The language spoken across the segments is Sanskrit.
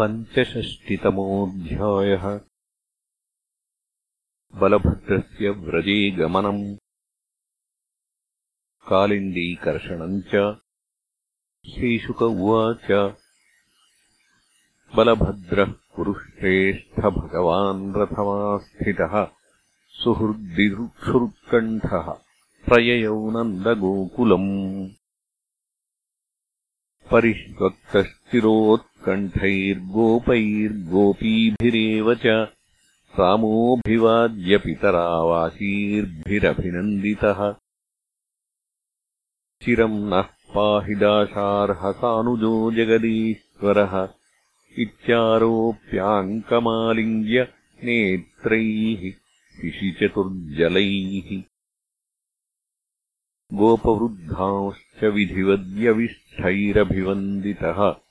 पञ्चषष्टितमोऽध्यायः। बलभद्रस्य व्रजे गमनम् कालिन्दीकर्षणम् च श्रीशुक उवाच। बलभद्रः कुरुश्रेष्ठभगवान् रथमास्थितः। सुहृद्दिरुक्षुरुत्कण्ठः। प्रययौ नन्दगोकुलम् परिष्वक्तश्चिरोत्कण्ठैर्गोपैर्गोपीभिरेव च रामोऽभिवाद्यपितरावासीर्भिरभिनन्दितः चिरम् नः पाहि दाशार्हसानुजो जगदीश्वरः। इत्यारोप्याङ्कमालिङ्ग्य नेत्रैः शिशिचतुर्जलैः। गोपवृद्धांश्च विधिवद्यविष्ठैरभिवन्दितः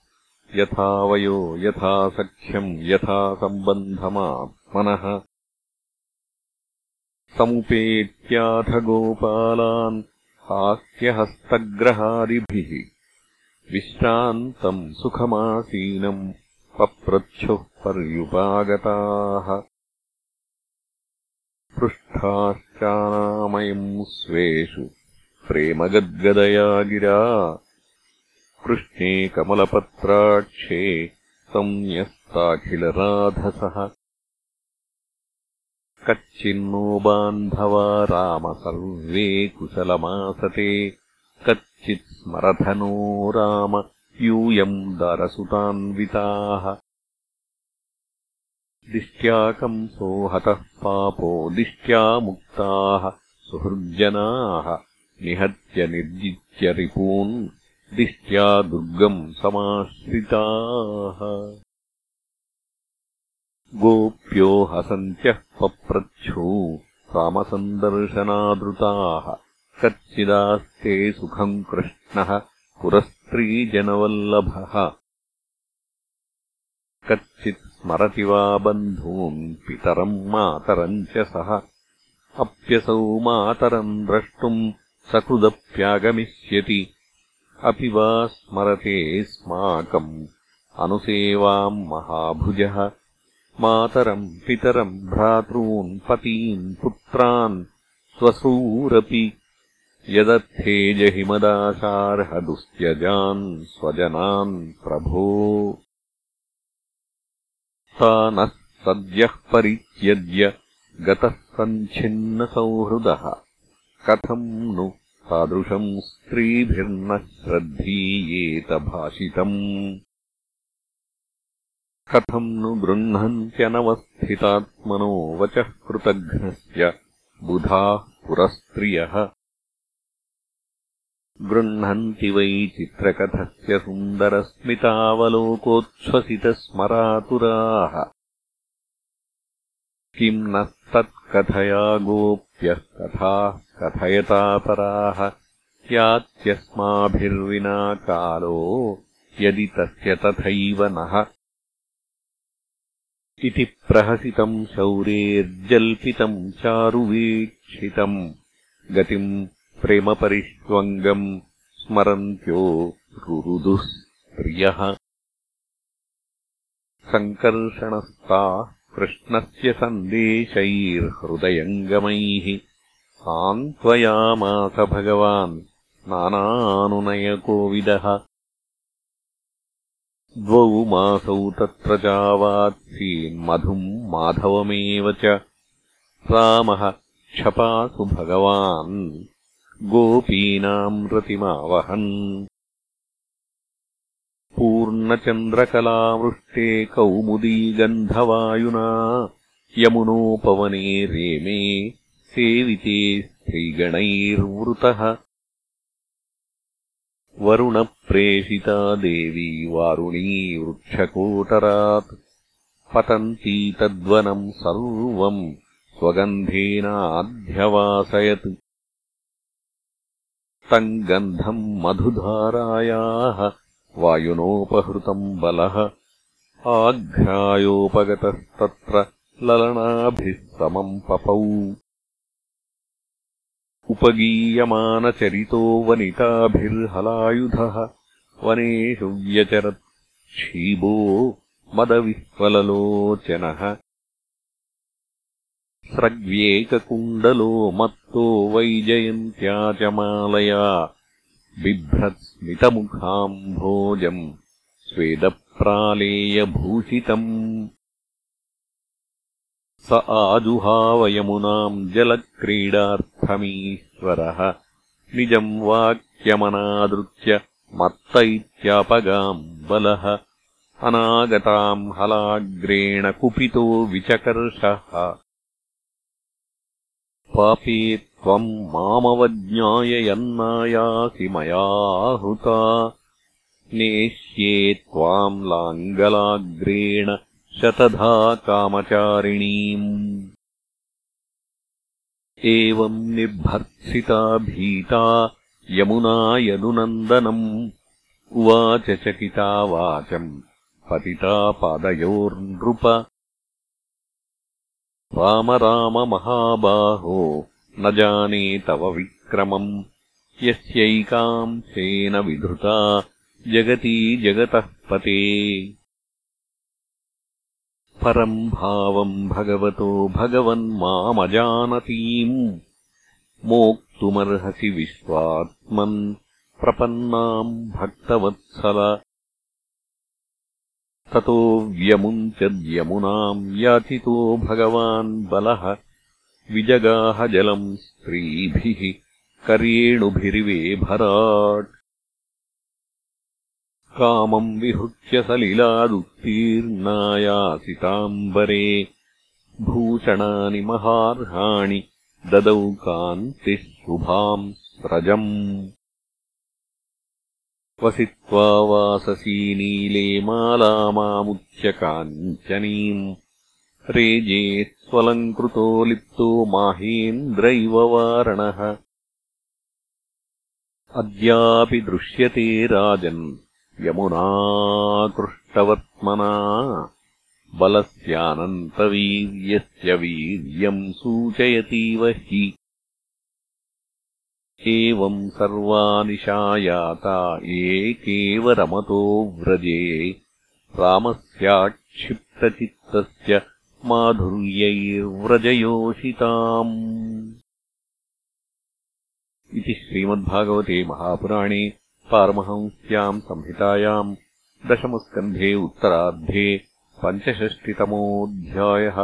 यथा वयो यथा सख्यम् यथा सम्बन्धमात्मनः। समुपेत्याथ गोपालान् हास्यहस्तग्रहादिभिः। विश्रान्तम् सुखमासीनम् पप्रच्छुः पर्युपागताः। पृष्ठाश्चानामयम् स्वेषु प्रेमगद्गदया गिरा कृष्णे कमलपत्राक्षे संन्यस्ताखिलराधसः कच्चिन्नो बान्धवा राम सर्वे कुशलमासते। कच्चित् स्मरधनो राम यूयम् दरसुतान्विताः। दिष्ट्याकंसो हतः पापो दिष्ट्या मुक्ताः सुहृज्जनाः निहत्य निर्जित्य रिपून् दिष्ट्या दुर्गम् समाश्रिताः। गोप्यो हसन्त्यः पप्रच्छू रामसन्दर्शनादृताः। कच्चिदास्ते सुखम् कृष्णः पुरस्त्रीजनवल्लभः। कच्चित् स्मरति वा बन्धून् पितरम् मातरम् च सः। अप्यसौ मातरम् द्रष्टुम् सकृदप्यागमिष्यति अपि वा स्मरते स्माकम् अनुसेवाम् महाभुजः। मातरम् पितरम् भ्रातॄन् पतीन् पुत्रान् स्वसूरपि। यदर्थेजहिमदाशार्हदुस्त्यजान् स्वजनान् प्रभो। सा नः सद्यः परित्यज्य गतः सञ्छिन्नसौहृदः। कथम् नु तादृशम् स्त्रीभिर्न श्रद्धीयेत भाषितम् कथम् नु गृह्णन्त्यनवस्थितात्मनो वचः कृतघ्नस्य बुधाः पुरस्त्रियः। गृह्णन्ति वै चित्रकथस्य सुन्दरस्मितावलोकोच्छ्वसितस्मरातुराः। किम् नस्तत्कथया गोप्यः कथाः कथयतापराः यात्यस्माभिर्विना कालो यदि तस्य तथैव नः। इति प्रहसितम् शौरेर्जल्पितम् चारुवीक्षितम्। गतिम् प्रेमपरिष्वङ्गम् स्मरन्त्यो रुरुदुः प्रियः सङ्कर्षणस्ताः कृष्णस्य सन्देशैर्हृदयङ्गमैः सान्त्वयामास भगवान् नानानुनयकोविदः। द्वौ मासौ तत्र चावात्सीन्मधुम् माधवमेव च। रामः क्षपासु भगवान् गोपीनाम् रतिमावहन् पूर्णचन्द्रकलावृष्टे कौमुदीगन्धवायुना यमुनोपवने रेमे सेविते स्त्रीगणैर्वृतः वरुणप्रेषिता देवी वारुणी वृक्षकोटरात् पतन्ती तद्वनम् सर्वम् स्वगन्धेनाध्यवासयत्। तम् गन्धम् मधुधारायाः वायुनोपहृतम् बलः। आघ्रायोपगतस्तत्र ललनाभिः समम् पपौ उपगीयमानचरितो वनिताभिर्हलायुधः वनेषु व्यचरत् क्षीबो मदविह्वललोचनः। स्रग्व्येककुण्डलो मत्तो वैजयन्त्या च मालया बिभ्रत्स्मितमुखाम्भोजम् स्वेदप्रालेयभूषितम् स आजुहावयमुनाम् जलक्रीडार्थमीश्वरः। निजम् वाक्यमनादृत्य मत्त इत्यापगाम् बलः। अनागताम् हलाग्रेण कुपितो विचकर्षः। पापे त्वम् मामवज्ञाय यन्नायासि मयाहुता नेष्ये त्वाम् लाङ्गलाग्रेण शतधा कामचारिणीम् एवम् निर्भर्त्सिता भीता यमुना यदुनन्दनम्। उवाच चकिता वाचम् पतिता पादयोर्नृप। राम राम महाबाहो न जाने तव विक्रमम्। यस्यैकाम् सेन विधृता जगती जगतः पते परम् भावम् भगवतो भगवन्मामजानतीम् मोक्तुमर्हसि विश्वात्मन् प्रपन्नाम् भक्तवत्सल। ततो व्यमुञ्चद्यमुनाम् याचितो भगवान् बलः। विजगाहजलम् स्त्रीभिः कर्येणुभिरिवे भराट् कामम् विहृत्य सलिलादुत्तीर्णायासिताम्बरे भूषणानि महार्हाणि ददौ कान्तिः शुभाम् स्रजम्। वसित्वा वाससी नीले मालामामुच्यकाञ्चनीम् रेजे स्वलङ्कृतो लिप्तो माहेन्द्र इव वारणः। अद्यापि दृश्यते राजन् यमुनाकृष्टवत्मना बलस्यानन्तवीर्यस्य वीर्यम् सूचयतीव हि। एवम् सर्वा निशायाता एकेव रमतो व्रजे। रामस्याक्षिप्तचित्तस्य माधुर्यैर्व्रजयोषिताम्। इति श्रीमद्भागवते महापुराणे पारमहंस्याम् संहितायाम् दशमस्कन्धे उत्तरार्धे पञ्चषष्टितमोऽध्यायः